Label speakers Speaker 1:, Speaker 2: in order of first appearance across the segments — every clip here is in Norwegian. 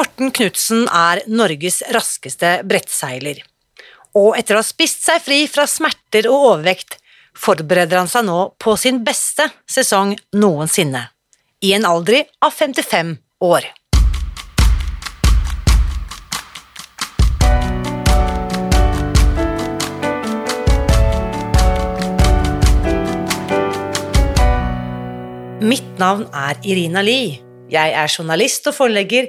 Speaker 1: Morten Knutsen er Norges raskeste brettseiler. Og etter å ha spist seg fri fra smerter og overvekt, forbereder han seg nå på sin beste sesong noensinne, i en alder av 55 år. Mitt navn er Irina Lie. Jeg er journalist og forlegger,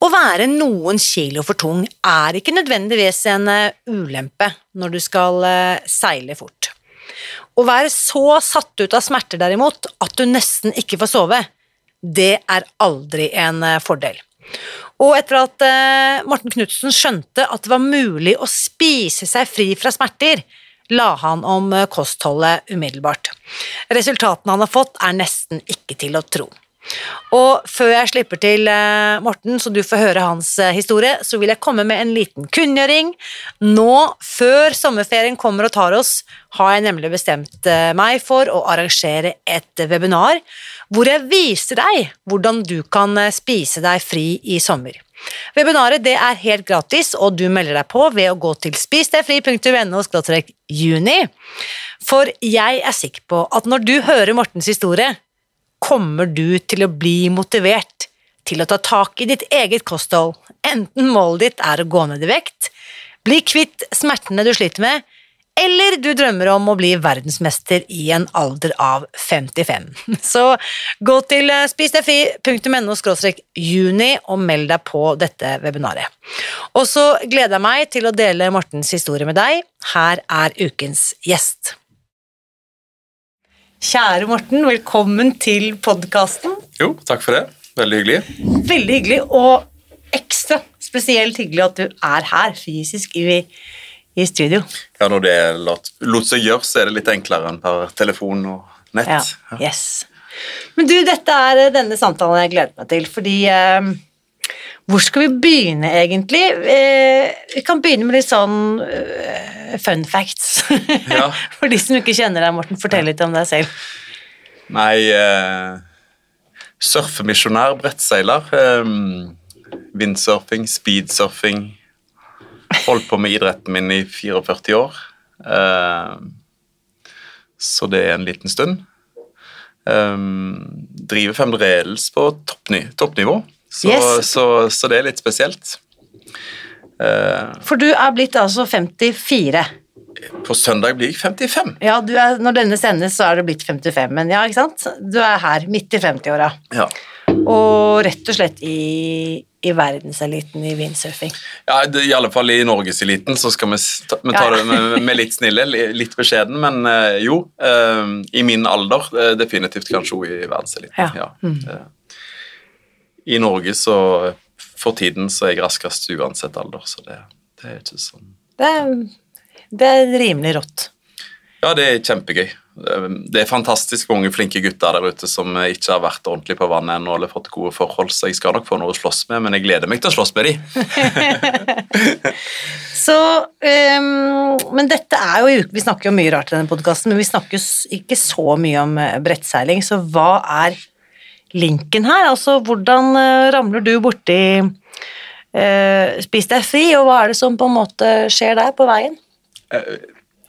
Speaker 1: Å være noen kilo for tung er ikke nødvendigvis en eh, ulempe når du skal eh, seile fort. Å være så satt ut av smerter derimot at du nesten ikke får sove, det er aldri en eh, fordel. Og etter at Morten Knutsen skjønte at det var mulig å spise seg fri fra smerter, la han om kostholdet umiddelbart. Resultatene han har fått, er nesten ikke til å tro. Og før jeg slipper til eh, Morten, så du får høre hans eh, historie, så vil jeg komme med en liten kunngjøring. Nå, før sommerferien kommer og tar oss, har jeg nemlig bestemt eh, meg for å arrangere et webinar hvor jeg viser deg hvordan du kan spise deg fri i sommer. Webinaret er helt gratis, og du melder deg på ved å gå til spisdegfri.no juni. For jeg er sikker på at når du hører Mortens historie, kommer du til å bli motivert til å ta tak i ditt eget kosthold, enten målet ditt er å gå ned i vekt, bli kvitt smertene du sliter med, eller du drømmer om å bli verdensmester i en alder av 55. Så gå til eh, spisdegfri.no juni og meld deg på dette webinaret. Og så gleder jeg meg til å dele Mortens historie med deg. Her er ukens gjest. Kjære Morten, velkommen til podkasten.
Speaker 2: Jo, takk for det. Veldig hyggelig.
Speaker 1: Veldig hyggelig, og ekstra spesielt hyggelig at du er her fysisk i, i studio.
Speaker 2: Ja, når det lot, lot seg gjøre, så er det litt enklere enn per telefon og nett.
Speaker 1: Ja, ja. yes. Men du, dette er denne samtalen jeg gleder meg til, fordi eh, hvor skal vi begynne, egentlig? Eh, vi kan begynne med litt sånn uh, fun facts. Ja. For de som ikke kjenner deg, Morten, fortell litt om deg selv.
Speaker 2: Nei eh, Surfemisjonær, brettseiler. Eh, windsurfing, speedsurfing. Holdt på med idretten min i 44 år. Eh, så det er en liten stund. Um, driver fremdeles på toppny toppnivå, så, yes. så, så, det er litt spesielt.
Speaker 1: Uh, For du er blitt altså 54?
Speaker 2: På søndag blir jeg 55.
Speaker 1: Ja, er, Når denne sendes, så er det blitt 55, men ja, ikke sant? Du er her, midt i 50-åra.
Speaker 2: Ja.
Speaker 1: Og rett og slett i, i verdenseliten i windsurfing.
Speaker 2: Ja, i alle fall i norgeseliten, så skal vi ta, vi ta det med, med, litt snille, litt beskjeden, men uh, jo. Uh, I min alder definitivt kanskje òg i verdenseliten. Ja. ja. Mm. I Norge så for tiden så er jeg raskest uansett alder, så det, det er ikke sånn
Speaker 1: det er, det er rimelig rått.
Speaker 2: Ja, det er kjempegøy. Det er fantastisk mange flinke gutter der ute som ikke har vært ordentlig på vannet ennå eller fått gode forhold, så jeg skal nok få noe å slåss med, men jeg gleder meg til å slåss med de.
Speaker 1: så um, Men dette er jo Vi snakker jo mye rart i denne podkasten, men vi snakker ikke så mye om eh, brettseiling, så hva er linken her? Altså, hvordan uh, ramler du borti eh, Spis deg fri, og hva er det som på en måte skjer der på veien?
Speaker 2: Uh,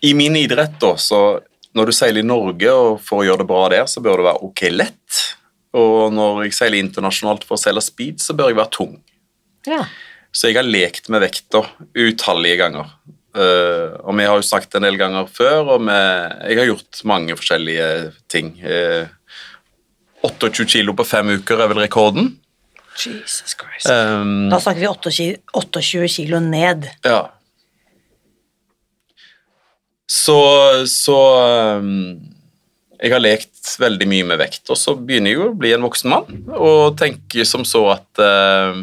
Speaker 2: I min idrett, da, så når du seiler i Norge og for å gjøre det bra der, så bør det være ok lett. Og når jeg seiler internasjonalt for å seile speed, så bør jeg være tung.
Speaker 1: Ja.
Speaker 2: Så jeg har lekt med vekta utallige ganger. Uh, og vi har jo sagt en del ganger før, og vi, jeg har gjort mange forskjellige ting. Eh, 28 kilo på fem uker er vel rekorden.
Speaker 1: Jesus Christ.
Speaker 2: Um,
Speaker 1: Da snakker vi 28 28 kilo ned.
Speaker 2: Ja. Så, så um, Jeg har lekt veldig mye med vekt, og så begynner jeg jo å bli en voksen mann og tenker som så at uh,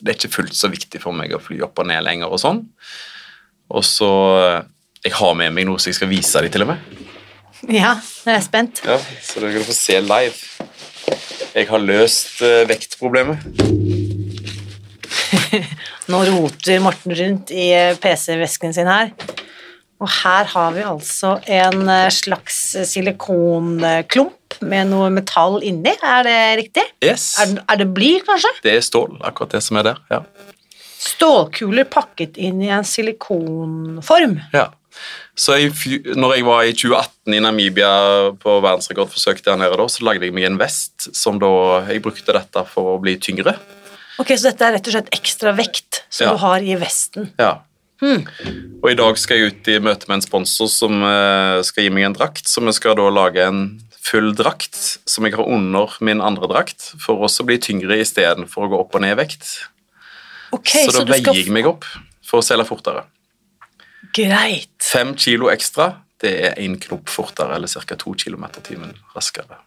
Speaker 2: det er ikke fullt så viktig for meg å fly opp og ned lenger og sånn. Og så uh, Jeg har med meg noe som jeg skal vise dem, til og med.
Speaker 1: Ja, jeg er spent.
Speaker 2: Ja, Så dere kan få se live. Jeg har løst uh, vektproblemet.
Speaker 1: Nå roter Morten rundt i eh, PC-vesken sin her. Og her har vi altså en eh, slags silikonklump med noe metall inni. Er det riktig?
Speaker 2: Yes.
Speaker 1: Er, det- er det bly, kanskje?
Speaker 2: Det er stål, akkurat det som er der. ja.
Speaker 1: Stålkuler pakket inn i en silikonform.
Speaker 2: Ja. Så jeg, når jeg var i 2018 i Namibia på verdensrekordforsøk der nede, da, så lagde jeg meg en vest som da Jeg brukte dette for å bli tyngre.
Speaker 1: Ok, Så dette er rett og slett ekstra vekt som
Speaker 2: Ja.
Speaker 1: du har i vesten.
Speaker 2: Ja.
Speaker 1: Hmm.
Speaker 2: Og i dag skal jeg ut i møte med en sponsor som eh, skal gi meg en drakt, så vi skal da lage en full drakt som jeg har under min andre drakt, for også å bli tyngre istedenfor å gå opp og ned i vekt.
Speaker 1: Ok,
Speaker 2: så da
Speaker 1: skal
Speaker 2: veier jeg meg opp for å seile fortere.
Speaker 1: Greit.
Speaker 2: Fem kilo ekstra, det er én knop fortere, eller ca. to km i timen raskere.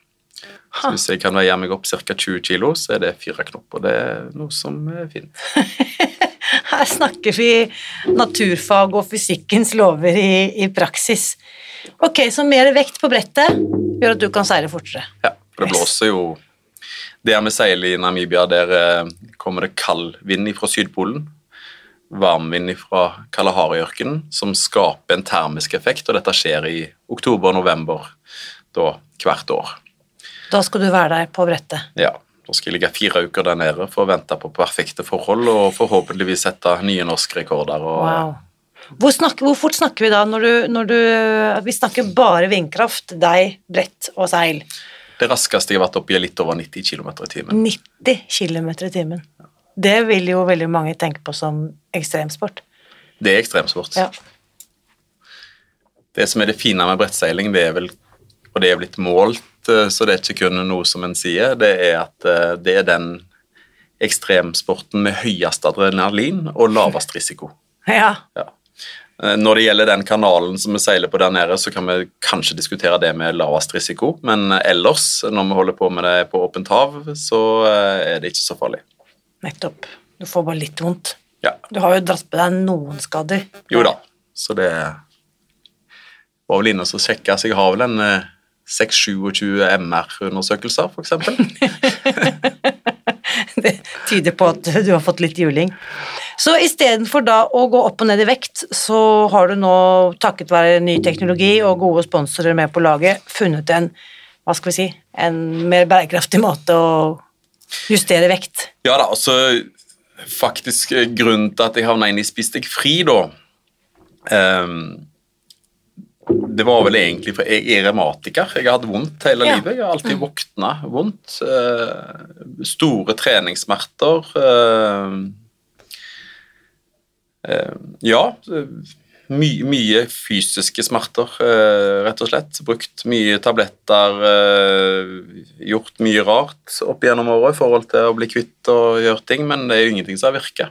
Speaker 2: Så hvis jeg kan veie meg opp ca. 20 kilo, så er det fire knop, og det er noe som er fint.
Speaker 1: Her snakker vi naturfag og fysikkens lover i, i praksis. Ok, så mer vekt på brettet gjør at du kan seile fortere.
Speaker 2: Ja, for det blåser jo Der vi seiler i Namibia, der eh, kommer det kald vind fra Sydpolen. Varmvind fra Kalahari-ørkenen, som skaper en termisk effekt, og dette skjer i oktober-november hvert år.
Speaker 1: Da skal du være der på brettet.
Speaker 2: Ja, Da skal jeg ligge fire uker der nede for å vente på perfekte forhold og forhåpentligvis sette nye norske rekorder.
Speaker 1: Wow. Hvor, snakker, hvor fort snakker vi da når du, når du Vi snakker bare vindkraft, deg, brett og seil.
Speaker 2: Det raskeste jeg har vært oppe i, er litt over 90 km i timen.
Speaker 1: 90 km i timen. Det vil jo veldig mange tenke på som ekstremsport.
Speaker 2: Det er ekstremsport.
Speaker 1: Ja.
Speaker 2: Det som er det fine med brettseiling, det er vel, og det er blitt målt, eh, så det er ikke kun noe som en sier, det er at eh, det er den ekstremsporten med høyest adrenalin og lavest risiko.
Speaker 1: ja.
Speaker 2: Ja. Eh, Når det gjelder den kanalen som vi seiler på der nede, så kan vi kanskje diskutere det med lavest risiko, men ellers, når vi holder på med det på åpent hav, så er det ikke så farlig.
Speaker 1: Nettopp. Du får bare litt vondt.
Speaker 2: Ja.
Speaker 1: Du har jo dratt på deg noen skader.
Speaker 2: Jo da, så det var vel inne og sjekka, så jeg har vel en eh, 6-27 MR-undersøkelser, for eksempel.
Speaker 1: Det tyder på at du har fått litt juling. Så istedenfor da å gå opp og ned i vekt, så har du nå, takket være ny teknologi og gode sponsorer med på laget, funnet en, hva skal vi si, en mer bærekraftig måte å justere vekt.
Speaker 2: Ja da, altså faktisk eh, grunnen til at jeg havna inn i Spis deg fri, da um, Det var vel egentlig for jeg er revmatiker. Jeg har hatt vondt hele
Speaker 1: Ja.
Speaker 2: livet. Jeg har alltid våkna vondt. Uh, store treningssmerter. Uh, uh, ja. My, mye fysiske smerter, eh, rett og slett. Brukt mye tabletter, eh, gjort mye rart opp gjennom året i forhold til å bli kvitt og gjøre ting, men det er jo ingenting som har virket.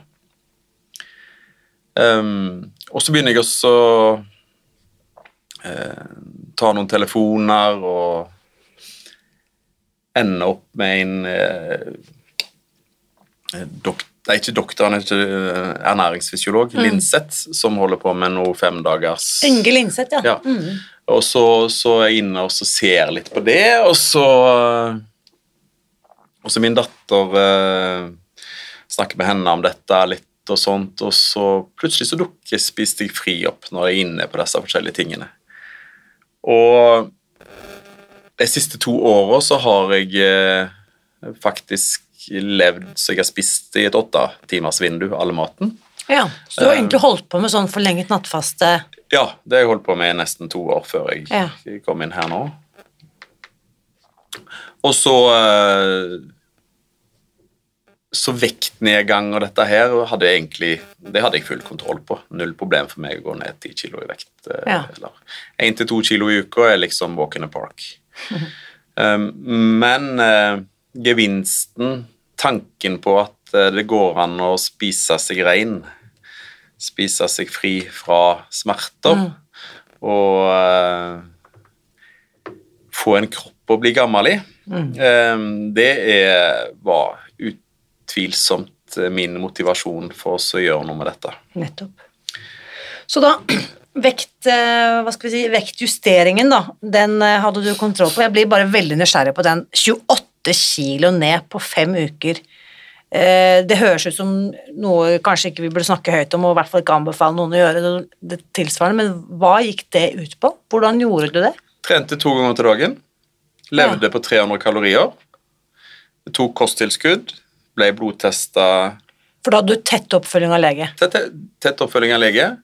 Speaker 2: Um, og så begynner jeg også å uh, ta noen telefoner og ende opp med en eh, Nei, ikke doktor, han er ikke ernæringsfysiolog, mm. Linseth, som holder på med noe femdagers
Speaker 1: Inge Linseth, ja.
Speaker 2: Ja.
Speaker 1: Mm.
Speaker 2: Og så, så er jeg inne og så ser litt på det, og så Og så min datter eh, snakker med henne om dette litt og sånt, og så plutselig så dukker Spis deg fri opp når jeg er inne på disse forskjellige tingene. Og de siste to åra så har jeg eh, faktisk levd så jeg har spist i et åtte timers vindu alle maten.
Speaker 1: ja. Så du har egentlig holdt på med sånn forlenget nattfaste
Speaker 2: Ja, det har jeg holdt på med i nesten to år før jeg
Speaker 1: Ja.
Speaker 2: kom inn her nå. Og så eh, så vektnedgang og dette her hadde jeg egentlig, det hadde jeg full kontroll på. Null problem for meg å gå ned ti kilo i vekt. eh,
Speaker 1: Ja.
Speaker 2: Eller én til to kilo i uka er liksom walk in the park. Men eh, gevinsten, tanken på at eh, det går an å spise seg rein, spise seg fri fra smerter, og uh, få en kropp å bli gammel i, eh, det er, var utvilsomt min motivasjon for oss å gjøre noe med dette.
Speaker 1: Nettopp. Så da vekt, hva skal vi si, vektjusteringen, da, den hadde du kontroll på. Jeg blir bare veldig nysgjerrig på den. 28 kilo ned på fem uker. Eh, Det høres ut som noe kanskje ikke vi burde snakke høyt om, og i hvert fall ikke anbefale noen å gjøre det, tilsvarende, men hva gikk det ut på? Hvordan gjorde du det?
Speaker 2: Trente to ganger til dagen. Levde på 300 kalorier. Tok kosttilskudd. Ble blodtesta
Speaker 1: For da hadde du tett oppfølging av lege.
Speaker 2: tett, tett oppfølging av lege.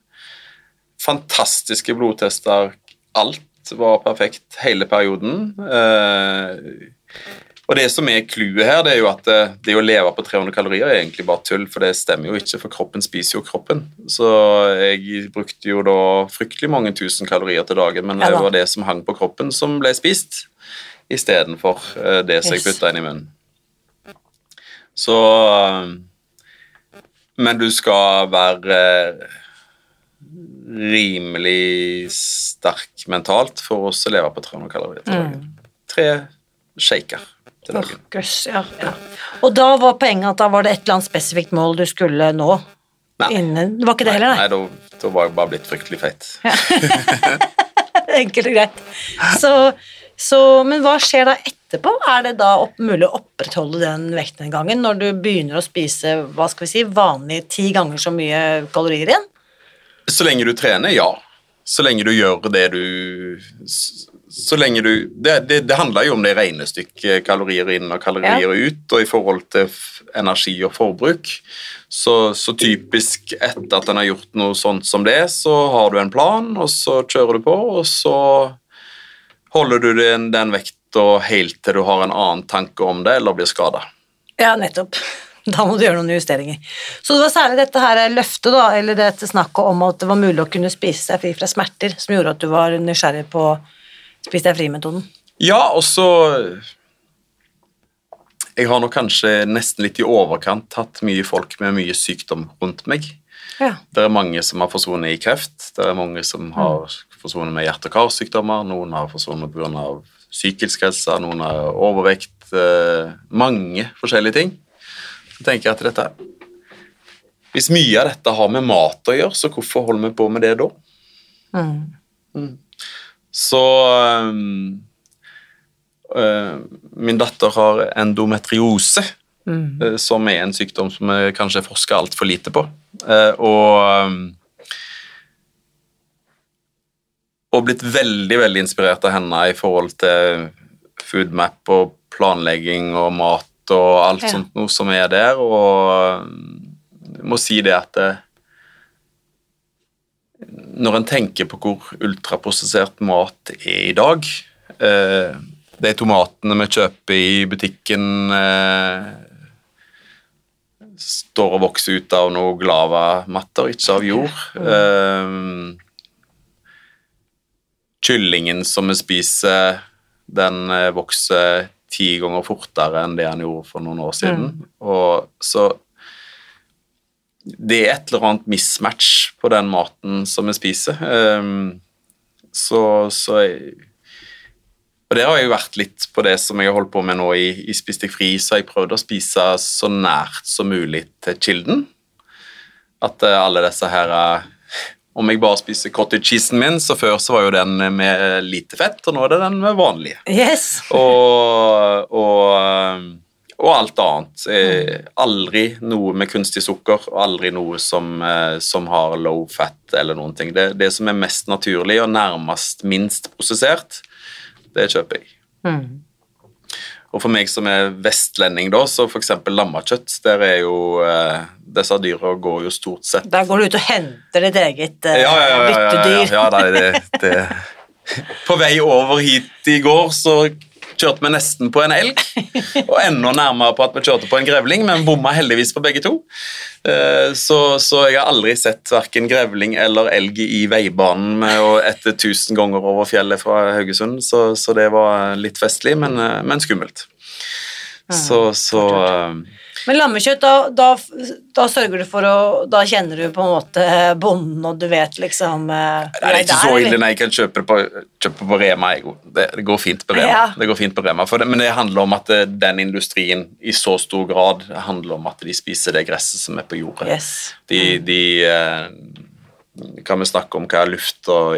Speaker 2: Fantastiske blodtester. Alt var perfekt hele perioden. Eh, og det som er clouet her, det er jo at det, det å leve på 300 kalorier er egentlig bare tull, for det stemmer jo ikke, for kroppen spiser jo kroppen. Så jeg brukte jo da fryktelig mange tusen kalorier til dagen, men det var det som hang på kroppen, som ble spist, istedenfor uh, det som jeg putta inn i munnen. Så eh, Men du skal være eh, rimelig sterk mentalt for oss å leve på 300 kalorier til dagen. Tre shaker dagen.
Speaker 1: Gøss, ja, ja. Og da var poenget at da var det et eller annet spesifikt mål du skulle nå?
Speaker 2: Nei.
Speaker 1: Innen, det var ikke det heller, nei?
Speaker 2: Nei, da, da var jeg bare blitt fryktelig feit.
Speaker 1: Enkelt og greit. Så, så, men hva skjer da etterpå? Er det da opp, mulig å opprettholde den vektnedgangen når du begynner å spise hva skal vi si, vanlig ti ganger så mye kalorier igjen?
Speaker 2: Så lenge du trener, ja. Så lenge du gjør det du Så lenge du Det, det, det handler jo om det regnestykket kalorier inn og kalorier ut, og i forhold til energi og forbruk. Så, så typisk etter at en har gjort noe sånt som det, så har du en plan, og så kjører du på, og så holder du den, den vekta helt til du har en annen tanke om det, eller blir skada.
Speaker 1: Ja, nettopp. Da må du gjøre noen justeringer. Så det var særlig dette her løftet, da, eller dette snakket om at det var mulig å kunne spise seg fri fra smerter, som gjorde at du var nysgjerrig på spis deg fri-metoden.
Speaker 2: Ja, og så Jeg har nok kanskje nesten litt i overkant hatt mye folk med mye sykdom rundt meg.
Speaker 1: Ja.
Speaker 2: Det er mange som har forsvunnet i kreft, det er mange som har forsvunnet med hjerte- og karsykdommer, noen har forsvunnet pga. psykisk helse, noen har overvekt, eh, mange forskjellige ting. Så tenker jeg at dette Hvis mye av dette har med mat å gjøre, så hvorfor holder vi på med det da?
Speaker 1: Mm.
Speaker 2: Så um, uh, Min datter har endometriose,
Speaker 1: Mm.
Speaker 2: uh, som er en sykdom som vi kanskje forsker altfor lite på. Uh, og um, og blitt veldig veldig inspirert av henne i forhold til foodmap og planlegging og mat og alt
Speaker 1: Ja.
Speaker 2: sånt noe som er der. Og jeg må si det at det, når en tenker på hvor ultraprosessert mat er i dag eh, De tomatene vi kjøper i butikken eh, står og vokser ut av noe glavamatter, ikke av jord. Eh, kyllingen som vi spiser, den eh, vokser ti ganger fortere enn det han gjorde for noen år siden. Og så det er et eller annet mismatch på den maten som vi spiser. Ehm, så, så jeg, Og det har jeg jo vært litt på det som jeg har holdt på med nå i, i Spis deg fri, så jeg prøvd å spise så nært som mulig til kilden. At eh, alle disse her eh, Om jeg bare spiser cottage cheesen min, så før så var jo den med lite fett, og nå er det den med vanlige
Speaker 1: Yes.
Speaker 2: og, og, og alt annet. Eh, aldri noe med kunstig sukker, og aldri noe som, eh, som har low fat eller noen ting. Det, det som er mest naturlig og nærmest minst prosessert, det kjøper jeg.
Speaker 1: Mm.
Speaker 2: Og for meg som er vestlending, da, så f.eks. lammekjøtt, der er jo eh, Disse dyra går jo stort sett
Speaker 1: Der går du ut og henter ditt eget eh,
Speaker 2: ja, ja, ja, ja, ja, ja,
Speaker 1: byttedyr.
Speaker 2: ja, nei, det, det. På vei over hit i går så kjørte vi nesten på en elg, og enda nærmere på at vi kjørte på en grevling, men bomma heldigvis på begge to. Eh, så, så jeg har aldri sett verken grevling eller elg i veibanen etter 1000 ganger over fjellet fra Haugesund, så, så det var litt festlig, men, eh, men skummelt. Så, så
Speaker 1: Men lammekjøtt, da, da, da, sørger du for å Da kjenner du på en måte bonden, og du vet liksom
Speaker 2: eh, Det er ikke så ille når jeg kan kjøpe på, kjøpe på Rema. Det, det, går fint på Rema. Ja. Det går fint på Rema det, men det handler om at den industrien i så stor grad handler om at de spiser det gresset som er på jordet.
Speaker 1: Yes.
Speaker 2: De, de kan vi snakke om hva luft og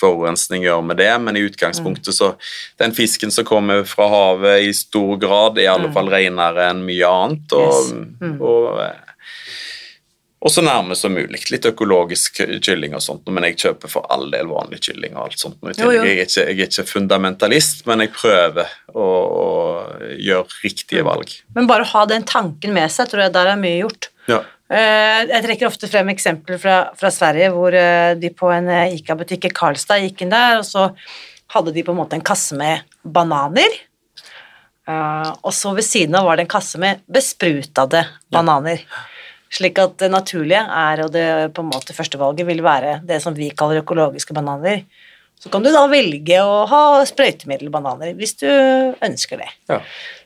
Speaker 2: forurensning gjør med det, men i utgangspunktet så Den fisken som kommer fra havet i stor grad, er i alle mm. fall renere enn mye annet. og, mm. og og så nærme som mulig. Litt økologisk kylling og sånt, men jeg kjøper for all del vanlig kylling. og alt sånt. Jo, jo. Jeg, er ikke, jeg, er ikke, fundamentalist, men jeg prøver å, å gjøre riktige mm. valg.
Speaker 1: Men bare å ha den tanken med seg, tror jeg der er mye gjort.
Speaker 2: Ja.
Speaker 1: Eh, jeg trekker ofte frem eksempler fra, fra Sverige hvor eh, de på en eh, Ica-butikk i Karlstad gikk inn der, og så hadde de på en måte en kasse med bananer. Og så ved siden av var det en kasse med besprutede bananer. Slik at det naturlige er, og det på en måte førstevalget vil være det som vi kaller økologiske bananer. Så kan du da velge å ha sprøytemiddelbananer hvis du ønsker det.
Speaker 2: Ja.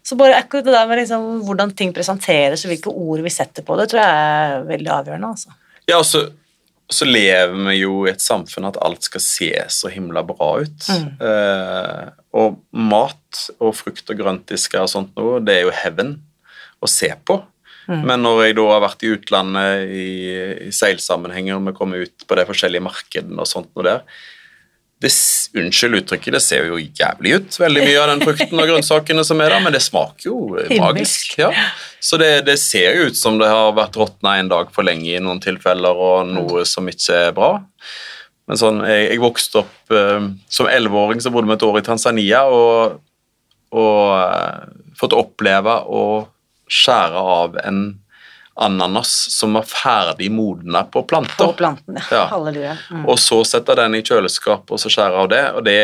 Speaker 1: Så bare akkurat det der med liksom, hvordan ting presenteres og hvilke ord vi setter på det, tror jeg er veldig avgjørende. Altså.
Speaker 2: Ja, og så, så, lever vi jo i et samfunn at alt skal se så himla bra ut. Mm. Eh, og mat og frukt og grøntdisker og sånt noe, det er jo heaven å se på. Mm. Men når jeg da har vært i utlandet i, i seilsammenhenger, og vi kommer ut på de forskjellige markedene og sånt noe der, det, Unnskyld uttrykket, det ser jo jævlig ut, veldig mye av den frukten og grønnsakene som er der, men det smaker jo magisk. Ja. Så det, det, ser jo ut som det har vært råtna en dag for lenge i noen tilfeller, og noe som ikke er bra. Men sånn, jeg, jeg vokste opp eh, Som elleveåring så bodde vi et år i Tanzania og, og eh, fått oppleve å skjære av en ananas som var ferdig modna på planter.
Speaker 1: På planten, ja. Halleluja.
Speaker 2: Mm. Og så setter den i kjøleskapet og så skjærer av det. og det,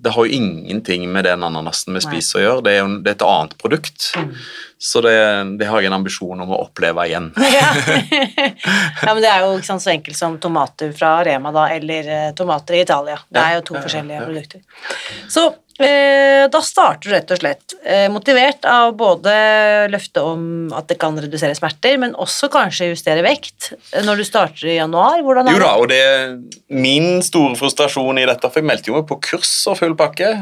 Speaker 2: det har jo ingenting med den ananasen vi spiser å gjøre, det er jo det er et annet produkt. Mm. Så det, det, har jeg en ambisjon om å oppleve igjen.
Speaker 1: ja. ja, men det er jo ikke sant, så enkelt som tomater fra Rema, da, eller uh, tomater i Italia. Det er jo to forskjellige produkter. Så Eh, da starter du rett og slett eh, motivert av både løftet om at det kan redusere smerter, men også kanskje justere vekt eh, når du starter i januar. Hvordan
Speaker 2: er jo da, og det er min store frustrasjon i dette, for jeg meldte jo meg på kurs og full pakke.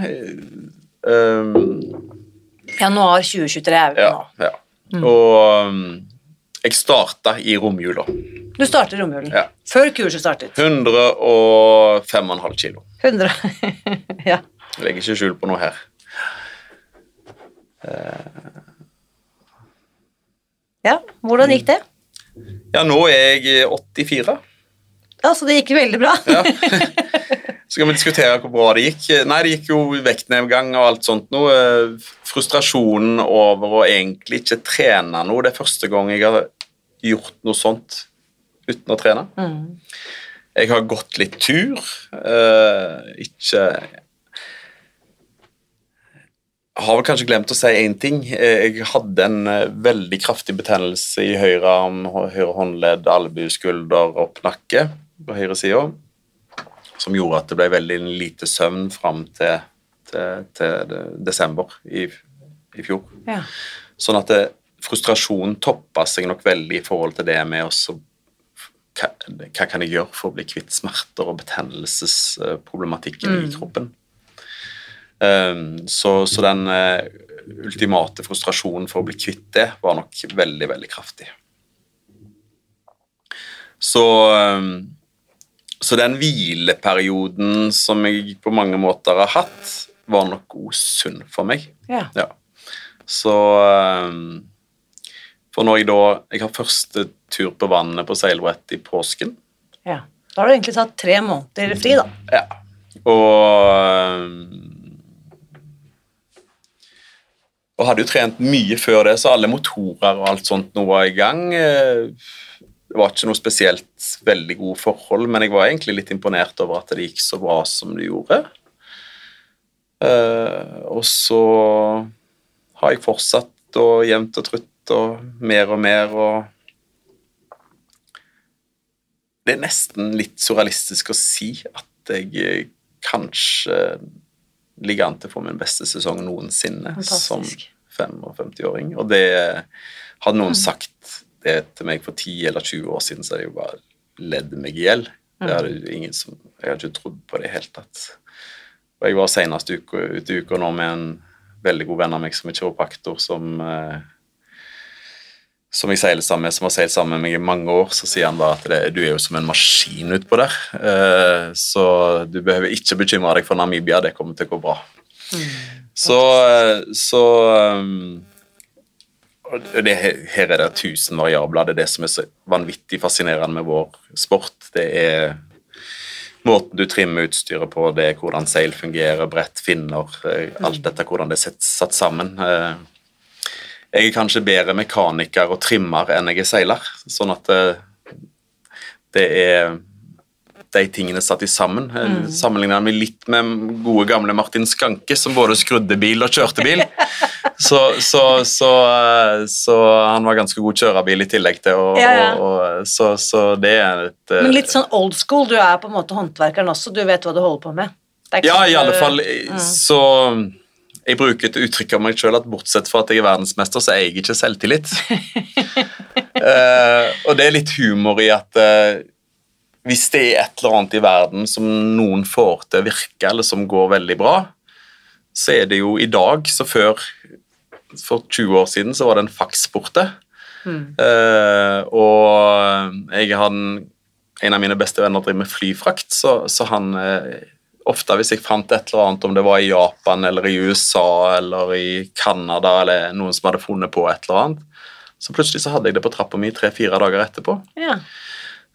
Speaker 1: Um, Januar 2023 er vi
Speaker 2: ja, nå. Ja. Mm. Og um, jeg starta i romjula.
Speaker 1: Du starter i romjulen?
Speaker 2: Ja.
Speaker 1: Før kurset startet?
Speaker 2: 105,5 kilo.
Speaker 1: 100, ja.
Speaker 2: Jeg legger ikke skjul på noe her. Uh,
Speaker 1: ja, hvordan gikk det?
Speaker 2: Ja, nå er jeg 84.
Speaker 1: Ja, Så det gikk veldig bra?
Speaker 2: ja. Så kan vi diskutere hvor bra det gikk. Nei, det gikk jo vektnedgang og alt sånt noe. Frustrasjonen over å egentlig ikke trene noe. Det er første gang jeg har gjort noe sånt uten å trene. Mm. Jeg har gått litt tur. Uh, ikke har vel kanskje glemt å si én ting. Eh, jeg hadde en eh, veldig kraftig betennelse i høyre arm, høyre håndledd, albue, skulder og nakke på høyre side, som gjorde at det ble veldig lite søvn fram til, til, til desember i, i fjor.
Speaker 1: Ja.
Speaker 2: Sånn at det, frustrasjonen toppa seg nok veldig i forhold til det med også hva, hva kan jeg gjøre for å bli kvitt smerter og betennelsesproblematikken mm. i kroppen. Ehm, så, så, den uh, ultimate frustrasjonen for å bli kvitt det var nok veldig, veldig kraftig. Så, um, så den hvileperioden som jeg på mange måter har hatt, var nok god sunn for meg.
Speaker 1: Ja.
Speaker 2: ja. Så um, For når jeg da Jeg har første tur på vannet på seilbrett i påsken.
Speaker 1: Ja. Da har du egentlig tatt tre måneder fri, da.
Speaker 2: Ja. Og og hadde jo trent mye før det, så alle motorer og alt sånt nå var i gang. Eh, det var ikke noe spesielt veldig gode forhold, men jeg var egentlig litt imponert over at det gikk så bra som det gjorde. Eh, og så har jeg fortsatt og jevnt og trutt og mer og mer og Det er nesten litt surrealistisk å si at jeg eh, kanskje ligger an til å få min beste sesong noensinne som 55-åring. Og det hadde noen sagt det til meg for 10 eller 20 år siden, så hadde jeg jo bare ledd meg i hjel. Det hadde ingen som, Jeg hadde ikke trodd på det i det hele tatt. Og jeg var senest uke, ute i uka nå med en veldig god venn av meg som er kiropraktor, som eh, som jeg seiler sammen med, som har seilt sammen med meg i mange år, så sier han da at det, du er jo som en maskin utpå der. Eh, så du behøver ikke bekymre deg for Namibia, det kommer til å gå bra. Så, eh, så um, det, Her er det tusen variabler. Det er det som er så vanvittig fascinerende med vår sport. Det er måten du trimmer utstyret på, det er hvordan seil fungerer, brett, finner, eh, alt dette, hvordan det er satt sammen. Eh, Jeg er kanskje bedre mekaniker og trimmer enn jeg er seiler, sånn at det, det er de tingene satt i sammen. Mm. Sammenligna med litt med gode, gamle Martin Skanke, som både skrudde bil og kjørte bil. Så, så, så, eh, så han var ganske god kjørebil i tillegg til å
Speaker 1: Ja, ja.
Speaker 2: og- og- så, så det er et eh,
Speaker 1: Men litt sånn old school. Du er på en måte håndverkeren også. Du vet hva du holder på med.
Speaker 2: Ja,
Speaker 1: sånn
Speaker 2: i alle fall så Jeg bruker et uttrykk av meg sjøl at bortsett fra at jeg er verdensmester, så er jeg ikke selvtillit. uh, og det er litt humor i at uh, hvis det er et eller annet i verden som noen får til å virke, eller som går veldig bra, så er det jo i dag, så før For 20 år siden så var det en faks borte. Eh, og jeg har en, av mine beste venner driver med flyfrakt, så, så han eh, Ofte hvis jeg fant et eller annet, om det var i Japan eller i USA eller i Canada eller noen som hadde funnet på et eller annet, så plutselig så hadde jeg det på trappa mi tre-fire dager etterpå.
Speaker 1: Ja.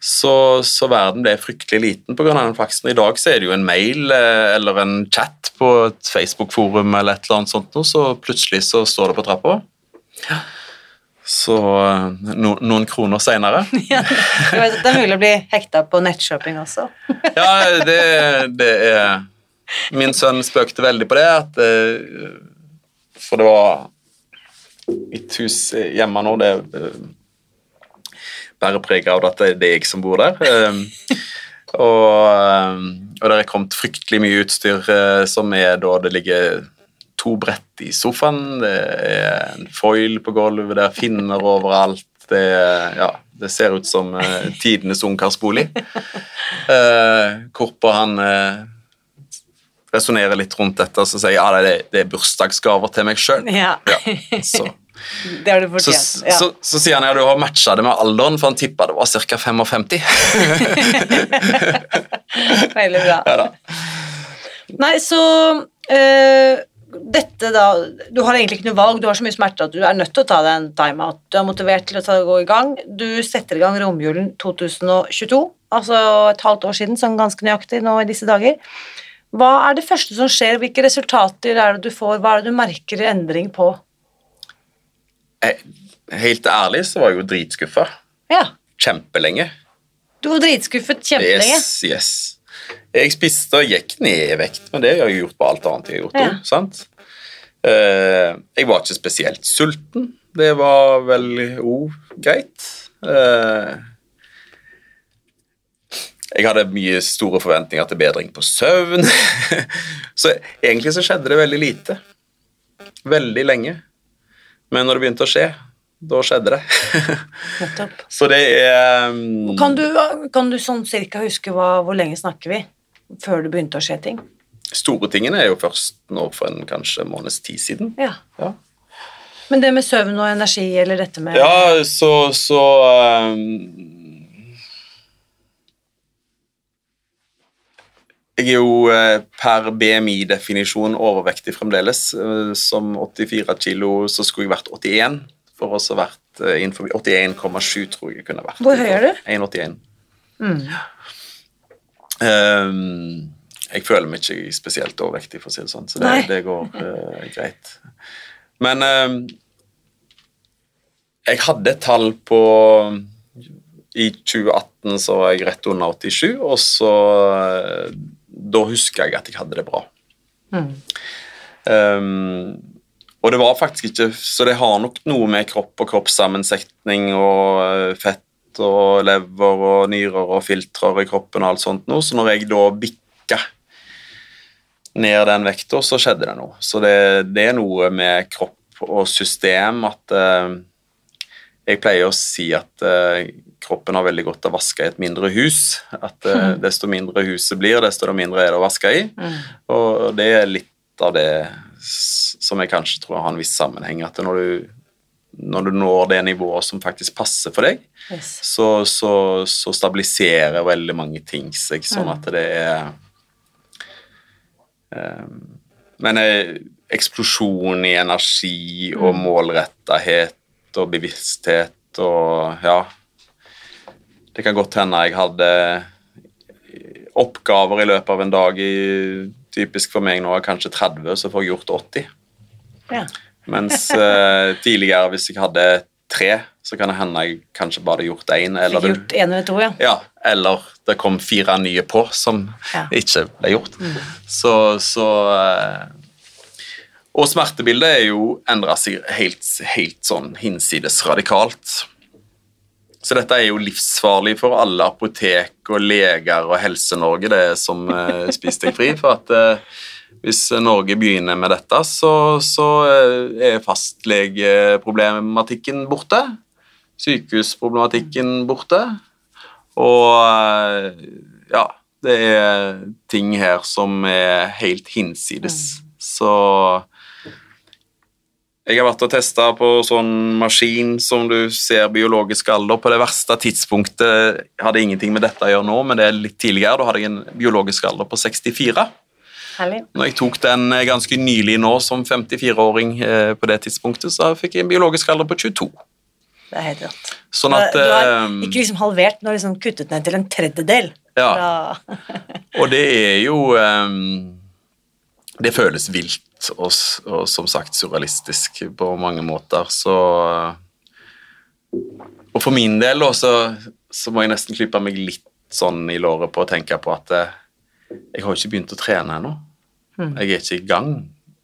Speaker 2: Så, så verden ble fryktelig liten pga. den faksen. I dag så er det jo en mail eh, eller en chat på et Facebook-forum eller et eller annet sånt, så plutselig så står det på trappa. Så eh, no, noen kroner seinere
Speaker 1: Ja, det er mulig å bli hekta på nettshopping også.
Speaker 2: Ja, det, det er Min sønn spøkte veldig på det, at eh, For det var mitt hus hjemme nå, det eh, bærer preg av at det er jeg som bor der. Og, og det er kommet fryktelig mye utstyr som er da det ligger to brett i sofaen, det er en foil på gulvet, det er finner overalt. Det, ja, det ser ut som uh, tidenes ungkarsbolig. Uh, hvorpå han uh, resonnerer litt rundt dette og så sier ja, det, det er bursdagsgaver til meg sjøl.
Speaker 1: Ja.
Speaker 2: så,
Speaker 1: Det har du
Speaker 2: så,
Speaker 1: fortjent. Ja.
Speaker 2: så, så sier han ja, du har matcha det med alderen, for han tippa det var ca. 55.
Speaker 1: Veldig bra.
Speaker 2: ja.
Speaker 1: Nei, så eh, dette da Du har egentlig ikke noe valg, du har så mye smerte at du er nødt til å ta deg en timeout. Du er motivert til å ta, gå i gang. Du setter i gang romjulen 2022, altså et halvt år siden, sånn ganske nøyaktig nå i disse dager. Hva er det første som skjer? Hvilke resultater er det du får? Hva er det du merker endring på?
Speaker 2: Helt ærlig så var jeg jo dritskuffa.
Speaker 1: Ja,
Speaker 2: Kjempelenge.
Speaker 1: du var dritskuffet kjempelenge.
Speaker 2: Yes, yes. Jeg spiste og gikk ned i vekt, men det har jeg gjort på alt annet jeg har gjort.
Speaker 1: Ja.
Speaker 2: også, sant? Eh, jeg var ikke spesielt sulten. Det var vel oh, greit. Eh, jeg hadde mye store forventninger til bedring på søvn. så egentlig så skjedde det veldig lite. Veldig lenge. Men når det begynte å skje, da skjedde det. Så det er um,
Speaker 1: Kan du, kan du sånn cirka huske hva, hvor lenge snakker vi før det begynte å skje ting?
Speaker 2: store tingene er jo først nå for en kanskje måneds tid siden.
Speaker 1: Ja.
Speaker 2: Ja,
Speaker 1: Men det med søvn og energi, eller dette med
Speaker 2: ja så, så um, Jeg er jo eh, per BMI-definisjon overvektig fremdeles. Eh, Som 84 kilo så skulle jeg vært 81, for også vært eh, innenfor 81,7 tror jeg jeg kunne vært.
Speaker 1: Hvor høy er du?
Speaker 2: 1,81.
Speaker 1: Mm.
Speaker 2: Um, jeg føler meg ikke spesielt overvektig, for å si det sånn, så det, det går uh, greit. Men um, jeg hadde et tall på I 2018 så var jeg rett under 87, og så eh, Da husker jeg at jeg hadde det bra. Um, og det var faktisk ikke Så det har nok noe med kropp og kroppssammensetning og eh, og lever og nyrer og filtrer i kroppen og alt sånt noe. Så når jeg da bikka ned den vekta, så skjedde det noe. Så det, det, er noe med kropp og system at eh, Jeg pleier å si at eh, kroppen har veldig godt av å vaske i et mindre hus. At eh, desto mindre huset blir, desto mindre er det å vaske i. Mm. Og det er litt av det som jeg kanskje tror har en viss sammenheng. At når du, når du når det nivået som faktisk passer for deg, yes. så, så, så, stabiliserer veldig mange ting seg, sånn at det er um, Men eh, eksplosjon i energi og mm. målrettethet og bevissthet og Ja. Det kan godt hende jeg hadde oppgaver i løpet av en dag i Typisk for meg nå er kanskje 30, så får jeg gjort 80. Ja. Mens uh, tidligere, hvis jeg hadde tre, så kan det hende jeg kanskje bare hadde gjort én.
Speaker 1: Eller, gjort en eller to, ja.
Speaker 2: ja. Eller det kom fire nye på som ja. ikke ble gjort. Mm. Så, så uh, Og smertebildet er jo endra seg helt, helt sånn hinsides radikalt. Så dette er jo livsfarlig for alle apotek og leger og Helse-Norge, det som uh, Spis deg fri. For at uh, hvis Norge begynner med dette, så, så uh, er fastlegeproblematikken borte. Sykehusproblematikken borte. Og uh, ja, det er ting her som er helt hinsides. Mm. Så jeg har vært og testa på sånn maskin som du ser biologisk alder på det verste tidspunktet. Hadde ingenting med dette å gjøre nå, men det er litt tidligere. Da hadde jeg en biologisk alder på 64. Herlig. Når jeg tok den eh, ganske nylig nå som 54-åring eh, på det tidspunktet, så fikk jeg en biologisk alder på 22.
Speaker 1: Det er helt rått.
Speaker 2: Sånn at,
Speaker 1: du har eh, ikke liksom halvert, du har liksom kuttet ned til en tredjedel.
Speaker 2: Ja. og det er jo um, Det føles vilt og, og, som sagt surrealistisk på mange måter, så Og for min del også, så, må jeg nesten klype meg litt sånn i låret på å tenke på at jeg har ikke begynt å trene ennå. Mm. Jeg er ikke i gang,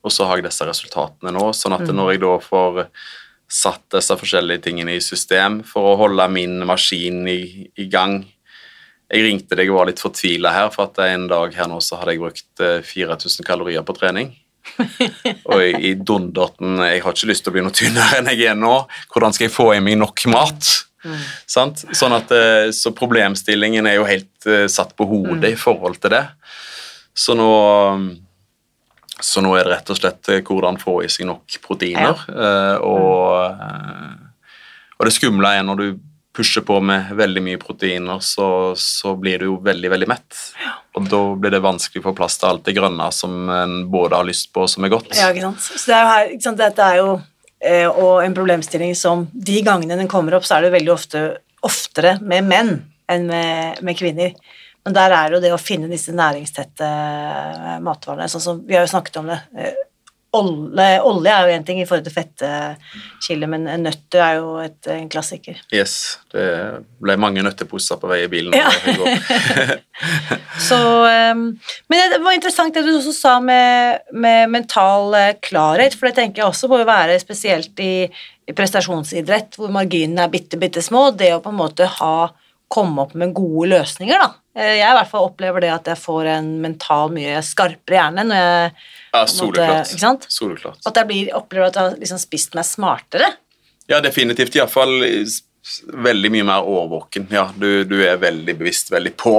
Speaker 2: og så har jeg disse resultatene nå. Sånn at mm. når jeg da får satt disse forskjellige tingene i system for å holde min maskin i, i gang Jeg ringte deg og var litt fortvila her, for at en dag her nå så hadde jeg brukt 4000 eh, kalorier på trening. og i dunderten Jeg har ikke lyst til å bli noe tynnere enn jeg er nå. Hvordan skal jeg få i meg nok mat? Mm. Sånn at, eh, så problemstillingen er jo helt uh, satt på hodet mm. i forhold til det. Så nå, så nå er det rett og slett eh, hvordan få i seg nok proteiner. Ja. Uh, og, uh, og det skumle er når du pusher på med veldig mye proteiner, så, så blir du jo veldig, veldig mett. Ja. Og da blir det vanskelig å få plass til alt det grønne som en både har lyst på, og som er godt.
Speaker 1: Ja, ikke sant. Så det er jo her, ikke sant, dette er jo eh, og en problemstilling som de gangene den kommer opp, så er det veldig ofte oftere med menn enn med, med kvinner. Men der er jo det å finne disse næringstette matvarene. sånn som Vi har jo snakket om det. Eh, Olje, olje, er jo én ting i forhold til fettkilde, men nøtter er jo et, en klassiker.
Speaker 2: Yes. Det ble mange nøtteposer på vei i bilen.
Speaker 1: Ja. Så, um, men det var interessant det du også sa med, med, mental eh, klarhet, for det tenker jeg også må være spesielt i, i prestasjonsidrett, hvor marginene er bitte, bitte små. Det å på en måte ha komme opp med gode løsninger, da. Eh, jeg i hvert fall opplever det at jeg får en mental mye skarpere hjerne når jeg
Speaker 2: ja, soleklart. soleklart.
Speaker 1: At jeg blir, opplever at jeg har liksom spist meg smartere.
Speaker 2: Ja, definitivt. Iallfall veldig mye mer årvåken. Ja, du, du, er veldig bevisst, veldig på.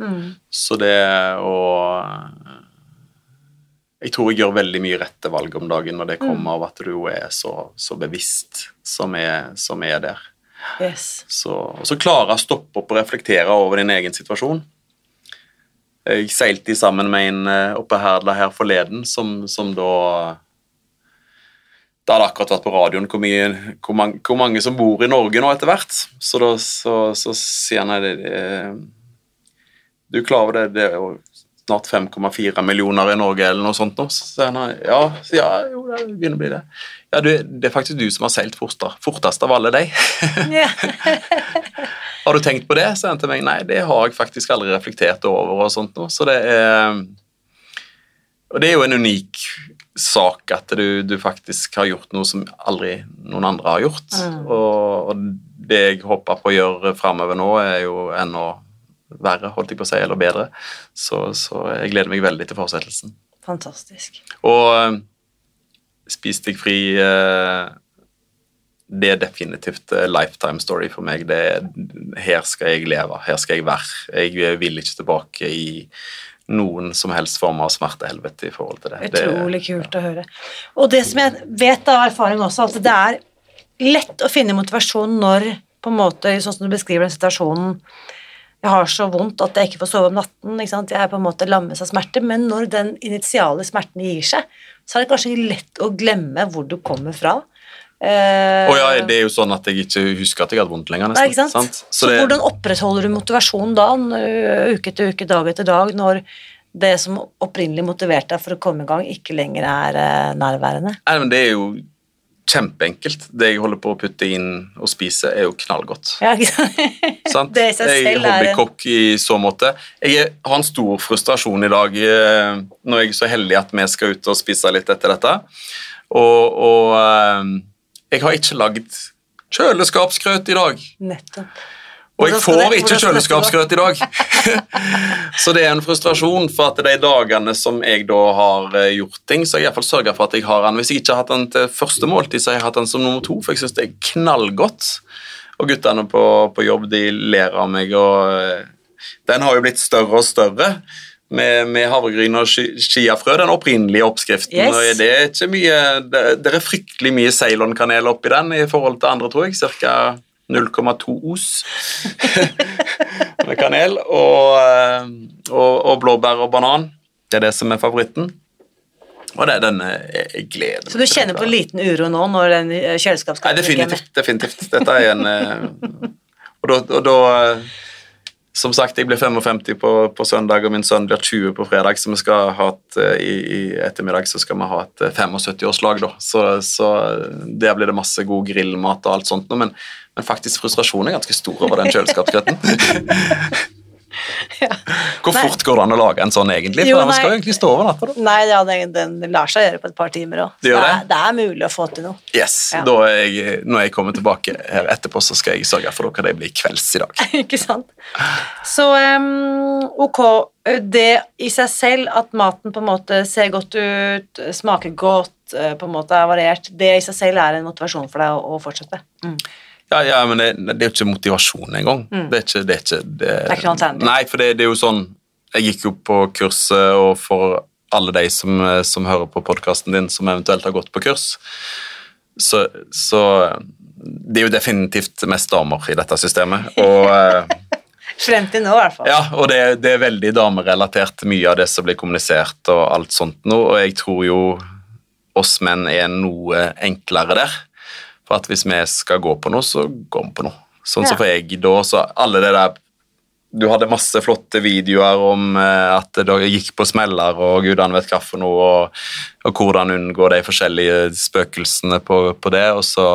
Speaker 2: Mm. Så det å Jeg tror jeg gjør veldig mye rette valg om dagen når det kommer mm. av at du er så, så bevisst som er, som er der.
Speaker 1: Yes.
Speaker 2: Så, og så klare å stoppe opp og reflektere over din egen situasjon. Jeg seilte sammen med en eh, oppe her, forleden som, som da Det hadde akkurat vært på radioen hvor, mye, hvor, mange, hvor, mange, som bor i Norge nå etter hvert. Så da så, så sier han at Du klarer det, det snart 5,4 millioner i Norge eller noe sånt nå. Så sier han ja, ja, jo, det begynner å bli det. Ja, du, det er faktisk du som har seilt fortest av alle de. Har du tenkt på det? sier han til meg nei, det har jeg faktisk aldri reflektert over. og sånt nå. Så det er og det er jo en unik sak at du, du faktisk har gjort noe som aldri noen andre har gjort.
Speaker 1: Mm.
Speaker 2: Og, og det jeg håper på å gjøre framover nå, er jo ennå verre, holdt jeg på å si, eller bedre. Så, så jeg gleder meg veldig til fortsettelsen.
Speaker 1: Fantastisk.
Speaker 2: Og eh, Spis deg fri eh, Det er definitivt eh, lifetime story for meg. Det er, her skal jeg leve, her skal jeg være. Jeg vil ikke tilbake i noen som helst form av smertehelvete i forhold til det.
Speaker 1: Utrolig kult å høre. Og det som jeg vet av erfaring også, at det er lett å finne motivasjon når på en måte, sånn som du beskriver den situasjonen jeg har så vondt at jeg ikke får sove om natten. Jeg er på en måte lammes av smerte, men når den initiale smerten gir seg, så er det kanskje lett å glemme hvor du kommer fra. Eh,
Speaker 2: Og ja, det er jo sånn at jeg ikke husker at jeg hadde vondt lenger,
Speaker 1: Nei,
Speaker 2: nesten.
Speaker 1: ikke sant?
Speaker 2: sant?
Speaker 1: Så,
Speaker 2: det,
Speaker 1: hvordan opprettholder du motivasjonen da, uke etter uke, dag etter dag, når det som opprinnelig motiverte deg for å komme i gang, ikke lenger er eh, nærværende?
Speaker 2: Nei, men det er jo kjempeenkelt. Det jeg holder på å putte inn og spise, er jo knallgodt.
Speaker 1: Ja, sant? Det er
Speaker 2: jeg er hobbykokk i så måte. Jeg har en stor frustrasjon i dag eh, når jeg er så heldig at vi skal ut og spise litt etter dette. Og, og eh, jeg har ikke lagd kjøleskapsgrøt i dag.
Speaker 1: Nettopp.
Speaker 2: Og jeg får ikke kjøleskapsgrøt i dag. så det er en frustrasjon for at de dagene som jeg da har eh, gjort ting, så har jeg iallfall sørga for at jeg har den. Hvis jeg ikke har hatt den til første måltid, så har jeg hatt den som nummer to, for jeg syns det er knallgodt. Og guttene på, på jobb de ler av meg, og eh, den har jo blitt større og større. Med, med havregryn og chi- chiafrø, den opprinnelige oppskriften.
Speaker 1: Yes.
Speaker 2: og det er ikke mye, det, det er fryktelig mye Ceylon-kanel oppi den i forhold til andre, tror jeg. Cirka 0,2 os med kanel. Og, eh, og, og blåbær og banan. Det er det som er favoritten. Og det er den eh, jeg gleder meg
Speaker 1: Så du kjenner
Speaker 2: på
Speaker 1: på liten uro nå når den eh,
Speaker 2: Nei,
Speaker 1: kjøleskapsskapet ikke er
Speaker 2: definitivt. definitivt. Dette er en Og da, Som sagt, jeg blir 55 på, på søndag, og min sønn blir 20 på fredag, så vi skal ha et, eh, i, i ettermiddag så skal vi ha et eh, 75-årslag, da. Så, så der blir det masse god grillmat og alt sånt men, men faktisk frustrasjonen er ganske stor over den kjøleskapsgrøten. Hvor
Speaker 1: Nei.
Speaker 2: fort går det an å lage en sånn, egentlig? For
Speaker 1: Jo,
Speaker 2: den skal jo egentlig stå over natta, da.
Speaker 1: Nei, ja, den, den lar seg gjøre på et par timer òg.
Speaker 2: Det
Speaker 1: Det,
Speaker 2: det?
Speaker 1: er mulig å få til noe.
Speaker 2: Yes,
Speaker 1: Ja.
Speaker 2: jeg, Når jeg kommer tilbake her etterpå, så skal jeg sørge for dere det blir kvelds i dag.
Speaker 1: Ikke sant? Så um, ok, det i seg selv at maten på en måte ser godt ut, smaker godt, eh, på en måte er variert, det i seg selv er en motivasjon for deg å, å fortsette. Mm.
Speaker 2: Ja, ja, men det, det er jo ikke motivasjon engang. Det er ikke det. Er ikke, det,
Speaker 1: er ikke noe alternativ.
Speaker 2: Nei, for det, det er jo sånn Jeg gikk jo på kurset, og for alle de som, som hører på podkasten din, som eventuelt har gått på kurs, så, så Det er jo definitivt mest damer i dette systemet. Og, eh,
Speaker 1: Frem til nå, i hvert fall.
Speaker 2: ja, og det, det er veldig damerelatert, mye av det som blir kommunisert og alt sånt nå, og jeg tror jo oss menn er noe enklere der. For at hvis vi skal gå på noe, så går vi på noe. Sånn som
Speaker 1: Ja.
Speaker 2: for jeg da, så alle det der Du hadde masse flotte videoer om eh, at dere gikk på smeller og gudene vet hva for noe, og, og hvordan unngå de forskjellige spøkelsene på, på det, og så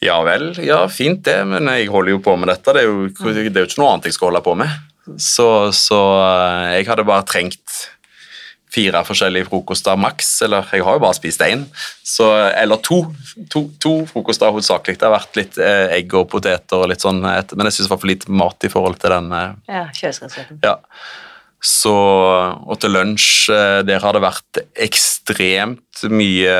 Speaker 2: ja vel, ja, fint det, men jeg holder jo på med dette. Det er jo, det er jo ikke noe annet jeg skal holde på med. Så, så eh, jeg hadde bare trengt fire forskjellige frokoster maks, eller jeg har jo bare spist én, så, eller to. To, to frokoster hovedsakelig. Det har vært litt eh, egg og poteter og litt sånn, et, men jeg syns det var for lite mat i forhold til den eh,
Speaker 1: Ja, kjøleskapsretten.
Speaker 2: ja. Så, og til lunsj, eh, der har det vært ekstremt mye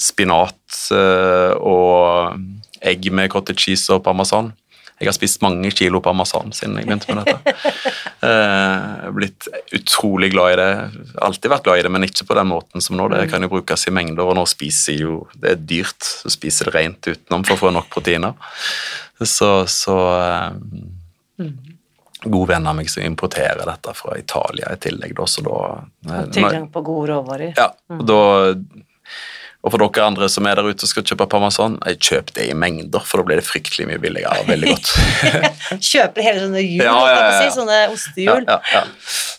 Speaker 2: spinat eh, og egg med cottage cheese og parmesan. Jeg har spist mange kilo parmesan siden jeg begynte med dette. Eh, blitt utrolig glad i det. Alltid vært glad i det, men ikke på den måten som nå. Det kan jo brukes i mengder, og nå spiser jo Det er dyrt, så spiser det rent utenom for å få nok proteiner. Så, så eh, god venn av meg som importerer dette fra Italia i tillegg, da, så da eh,
Speaker 1: tilgang på gode råvarer.
Speaker 2: Ja, og da og for dere andre som er der ute og skal kjøpe parmesan, jeg kjøp det i mengder, for da blir det fryktelig mye billigere og veldig godt.
Speaker 1: Kjøper hele sånne hjul,
Speaker 2: Ja, ja, ja,
Speaker 1: si, sånne
Speaker 2: ja,
Speaker 1: ostehjul.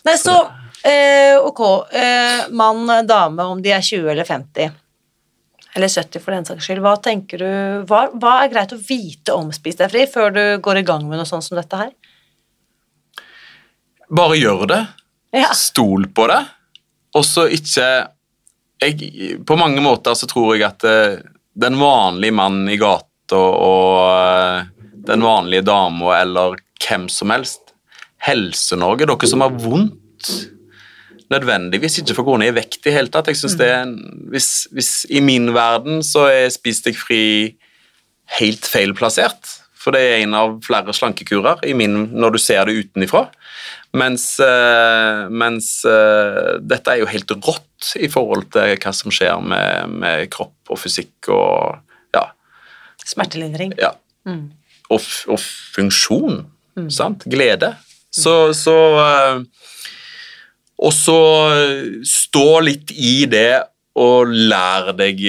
Speaker 1: Nei, så eh, ok, eh, mann, dame, om de er 20 eller 50, eller 70 for den saks skyld, hva tenker du, hva, hva er greit å vite om Spis deg fri før du går i gang med noe sånt som dette her?
Speaker 2: Bare gjør det.
Speaker 1: Ja,
Speaker 2: Stol på det. og så ikke jeg, På mange måter så tror jeg at eh, den vanlige mannen i gata og eh, den vanlige dama eller hvem som helst Helse-Norge, dere som har vondt nødvendigvis ikke får gå ned i vekt i hele tatt. Jeg synes det er hvis, hvis I min verden så er Spis deg fri helt feil plassert. For det er en av flere slankekurer i min, når du ser det utenifra. Mens, uh, mens uh, dette er jo helt rått i forhold til hva som skjer med, med kropp og fysikk og ja.
Speaker 1: Smertelindring.
Speaker 2: ja.
Speaker 1: Mm.
Speaker 2: Og, og funksjon. Sant? Glede. Så, så uh, Og så stå litt i det og lær deg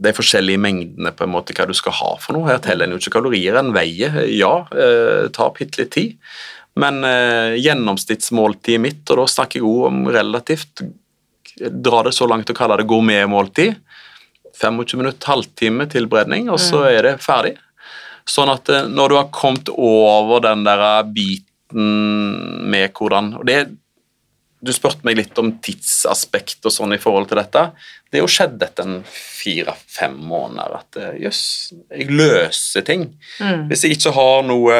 Speaker 2: de forskjellige mengdene på en måte hva du skal ha for noe. Her teller en jo ikke kalorier, en veier. Ja, eh, tar bitte litt tid. Men eh, gjennomsnittsmåltidet mitt, og da snakker jeg også om relativt Dra det så langt å kalle det gourmetmåltid. 25 minutter, halvtime tilberedning, og så er det ferdig. Sånn at eh, når du har kommet over den der biten med hvordan og det, Du spurte meg litt om tidsaspekt og sånn i forhold til dette. Det er jo skjedd etter en fire-fem måneder at eh, jøss, jeg løser ting.
Speaker 1: Mm.
Speaker 2: Hvis jeg ikke har noe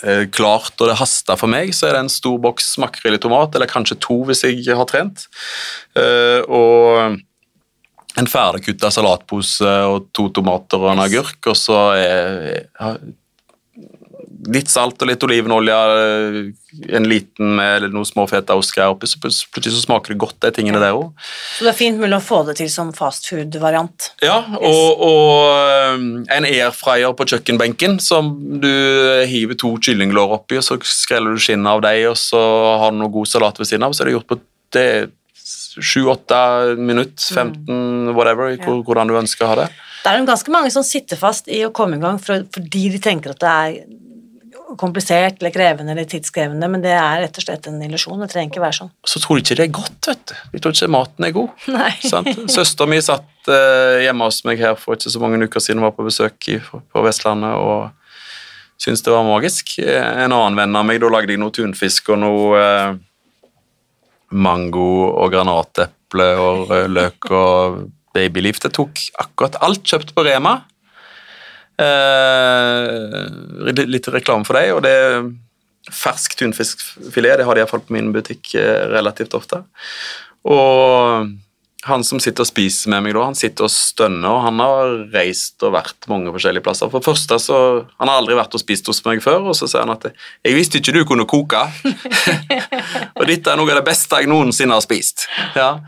Speaker 2: eh, klart og det haster for meg, så er det en stor boks makrell i tomat, eller kanskje to hvis jeg har trent. Eh, og en ferdigkutta salatpose og to tomater og en agurk, og så er litt salt og litt olivenolje, eh, en liten med noen små feta oster oppi, så plutselig så smaker det godt, de tingene der òg.
Speaker 1: Så det er fint mulig å få det til som fast food-variant.
Speaker 2: Ja, og, og um, en airfryer på kjøkkenbenken som du hiver to kyllinglår oppi, og så skreller du skinnet av dem, og så har du noe god salat ved siden av, så er det gjort på det 7-8 minutt, 15, whatever, hvordan du ønsker å ha det.
Speaker 1: Det er ganske mange som sitter fast i å komme i gang fordi de tenker at det er komplisert eller krevende eller tidskrevende, men det er rett og slett en illusjon. Det trenger ikke være sånn.
Speaker 2: Så tror de ikke det er godt, vet du. De tror ikke maten er god.
Speaker 1: Nei.
Speaker 2: Søsteren min satt eh, hjemme hos meg her for ikke så mange uker siden, var på besøk på Vestlandet og syntes det var magisk. En annen venn av meg, da lagde jeg noe tunfisk og noe eh, mango og granateple og rød løk og babyliv. Det tok akkurat alt kjøpt på Rema. Eh, litt- reklame for deg, og det er fersk tunfiskfilet, det har de iallfall på min butikk eh, relativt ofte. Og han som sitter og spiser med meg da, han sitter og stønner, og han har reist og vært mange forskjellige plasser. For det første så, Han har aldri vært og spist hos meg før, og så sier han at 'jeg visste ikke du kunne koke'. og dette er noe av det beste jeg noensinne har spist. Ja.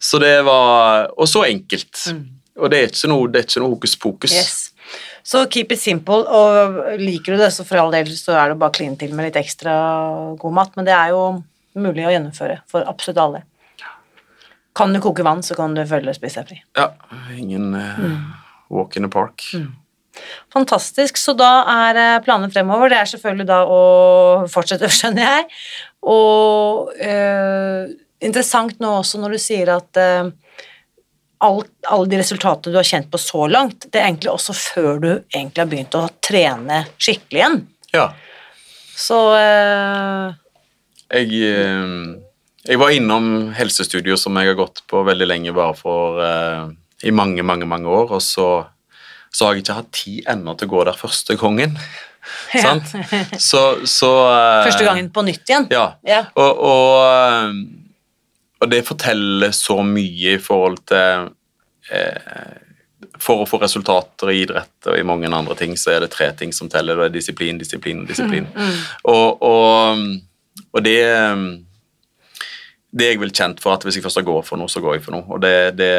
Speaker 2: Så det var Og så enkelt. Og det er ikke noe, det er ikke noe hokus pokus.
Speaker 1: Yes. Så keep it simple, og liker du det, så for all del så er det bare å kline til med litt ekstra god mat, men det er jo mulig å gjennomføre for absolutt alle. Kan du koke vann, så kan du følge spise deg fri.
Speaker 2: Ja, ingen eh, walk in the park.
Speaker 1: Fantastisk, så da er eh, planen fremover, det er selvfølgelig da å fortsette, skjønner jeg, og eh, interessant nå også når du sier at eh, alt, alle de resultatene du har kjent på så langt, det er egentlig også før du egentlig har begynt å trene skikkelig igjen.
Speaker 2: Ja.
Speaker 1: Så eh,
Speaker 2: Jeg, eh, jeg var innom helsestudio som jeg har gått på veldig lenge, bare for eh, i mange, mange mange år, og så, så har jeg ikke hatt tid ennå til å gå der første gangen.
Speaker 1: Ja.
Speaker 2: Så, så eh,
Speaker 1: første gangen på nytt igjen.
Speaker 2: Ja.
Speaker 1: Ja.
Speaker 2: Og, og, eh, og det forteller så mye i forhold til eh, For å få resultater i idrett og i mange andre ting, så er det tre ting som teller. Det er disiplin, disiplin og disiplin. Og, og, og det det er jeg vel kjent for, at hvis jeg først går for noe, så går jeg for noe. Og det, det,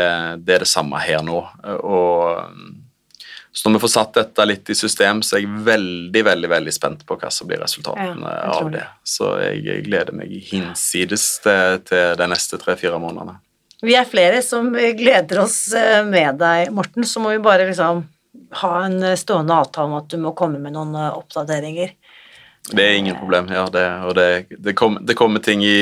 Speaker 2: det er det samme her nå. Og så når vi får satt dette litt i system, så er jeg veldig veldig, veldig spent på hva som blir resultatene
Speaker 1: Ja,
Speaker 2: av
Speaker 1: det.
Speaker 2: Så jeg, jeg gleder meg hinsides til, til de neste tre-fire månedene.
Speaker 1: Vi er flere som gleder oss eh, med deg, Morten, så må vi bare liksom ha en eh, stående avtale om at du må komme med noen eh, oppdateringer.
Speaker 2: Det er ingen problem. ja, det, Og det, det, kom, det kommer ting i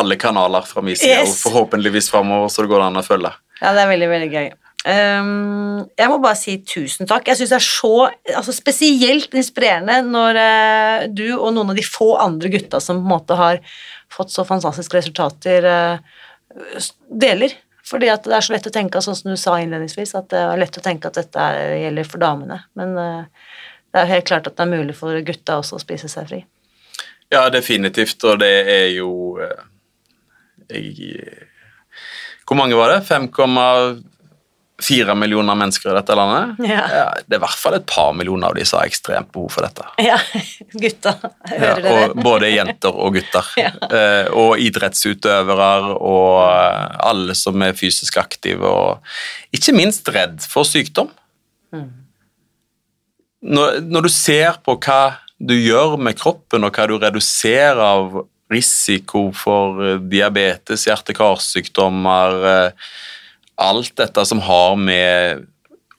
Speaker 2: alle kanaler fra min side,
Speaker 1: Yes.
Speaker 2: og forhåpentligvis framover, så det går an å følge.
Speaker 1: Ja, det er veldig, veldig gøy. Um, jeg må bare si tusen takk. Jeg syns det er så altså spesielt inspirerende når uh, du og noen av de få andre gutta som på en måte har fått så fantastiske resultater, uh, deler. Fordi at det er så lett å tenke, sånn som du sa innledningsvis, at det er lett å tenke at dette er, gjelder for damene. Men uh, det er helt klart at det er mulig for gutta også å spise seg fri.
Speaker 2: Ja, definitivt, og det er jo jeg, Hvor mange var det? 5,4 millioner mennesker i dette landet.
Speaker 1: Ja.
Speaker 2: Ja, det er i hvert fall et par millioner av de som har ekstremt behov for dette.
Speaker 1: Ja, gutter. Hører
Speaker 2: Ja,
Speaker 1: dere?
Speaker 2: både jenter og gutter. Eh, og idrettsutøvere og eh, alle som er fysisk aktive, og ikke minst redd for sykdom.
Speaker 1: Mm.
Speaker 2: Når, når du ser på hva du gjør med kroppen, og hva du reduserer av risiko for eh, diabetes, hjerte-karsykdommer, eh, alt dette som har med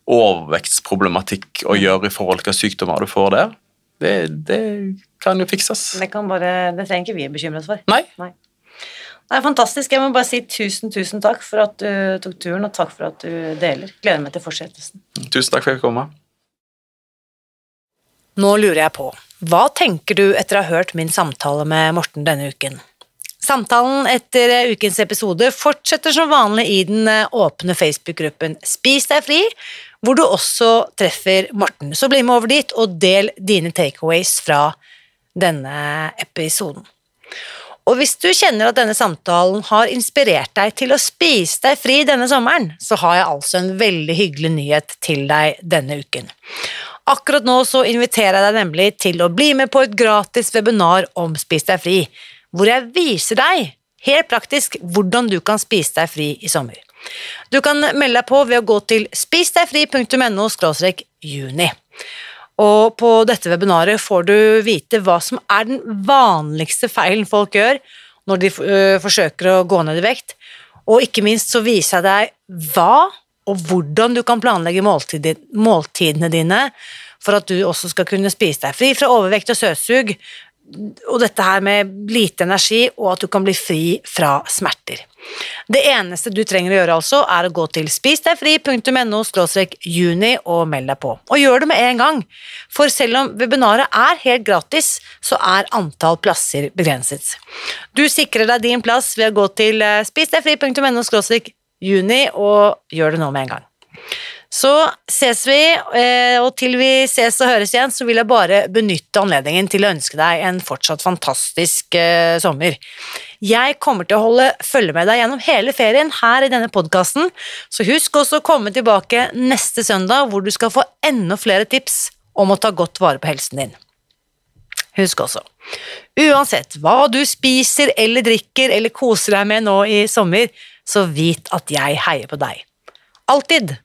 Speaker 2: overvektsproblematikk å gjøre i forhold til hva sykdommer du får der, det, det kan jo fikses.
Speaker 1: Det, kan bare, det trenger ikke vi bekymre oss for.
Speaker 2: Nei.
Speaker 1: Nei. Det er fantastisk. Jeg må bare si tusen, tusen takk for at du tok turen, og takk for at du deler. Gleder meg til fortsettelsen.
Speaker 2: Tusen takk for at jeg fikk komme.
Speaker 1: Nå lurer jeg på, hva tenker du etter å ha hørt min samtale med Morten denne uken? Samtalen etter ukens episode fortsetter som vanlig i den åpne Facebook-gruppen Spis deg fri, hvor du også treffer Morten. Så bli med over dit og del dine takeaways fra denne episoden. Og hvis du kjenner at denne samtalen har inspirert deg til å spise deg fri denne sommeren, så har jeg altså en veldig hyggelig nyhet til deg denne uken. Akkurat nå så inviterer jeg deg nemlig til å bli med på et gratis webinar om Spis deg fri, hvor jeg viser deg, helt praktisk, hvordan du kan spise deg fri i sommer. Du kan melde deg på ved å gå til spisdegfri.no juni. Og på dette webinaret får du vite hva som er den vanligste feilen folk gjør når de øh, forsøker å gå ned i vekt, og ikke minst så viser jeg deg hva og hvordan du kan planlegge måltidene dine for at du også skal kunne spise deg fri fra overvekt og søtsug, og dette her med lite energi, og at du kan bli fri fra smerter. Det eneste du trenger å gjøre altså, er å gå til spisdegfri.no juni og meld deg på. Og gjør det med en gang, for selv om webinaret er helt gratis, så er antall plasser begrenset. Du sikrer deg din plass ved å gå til eh, spisdegfri.no juni og gjør det nå med en gang. Så ses vi, eh, og til vi ses og høres igjen, så vil jeg bare benytte anledningen til å ønske deg en fortsatt fantastisk eh, sommer. Jeg kommer til å holde følge med deg gjennom hele ferien her i denne podkasten, så husk også å komme tilbake neste søndag, hvor du skal få enda flere tips om å ta godt vare på helsen din. Husk også, uansett hva du spiser eller drikker eller koser deg med nå i sommer, så vit at jeg heier på deg. Alltid!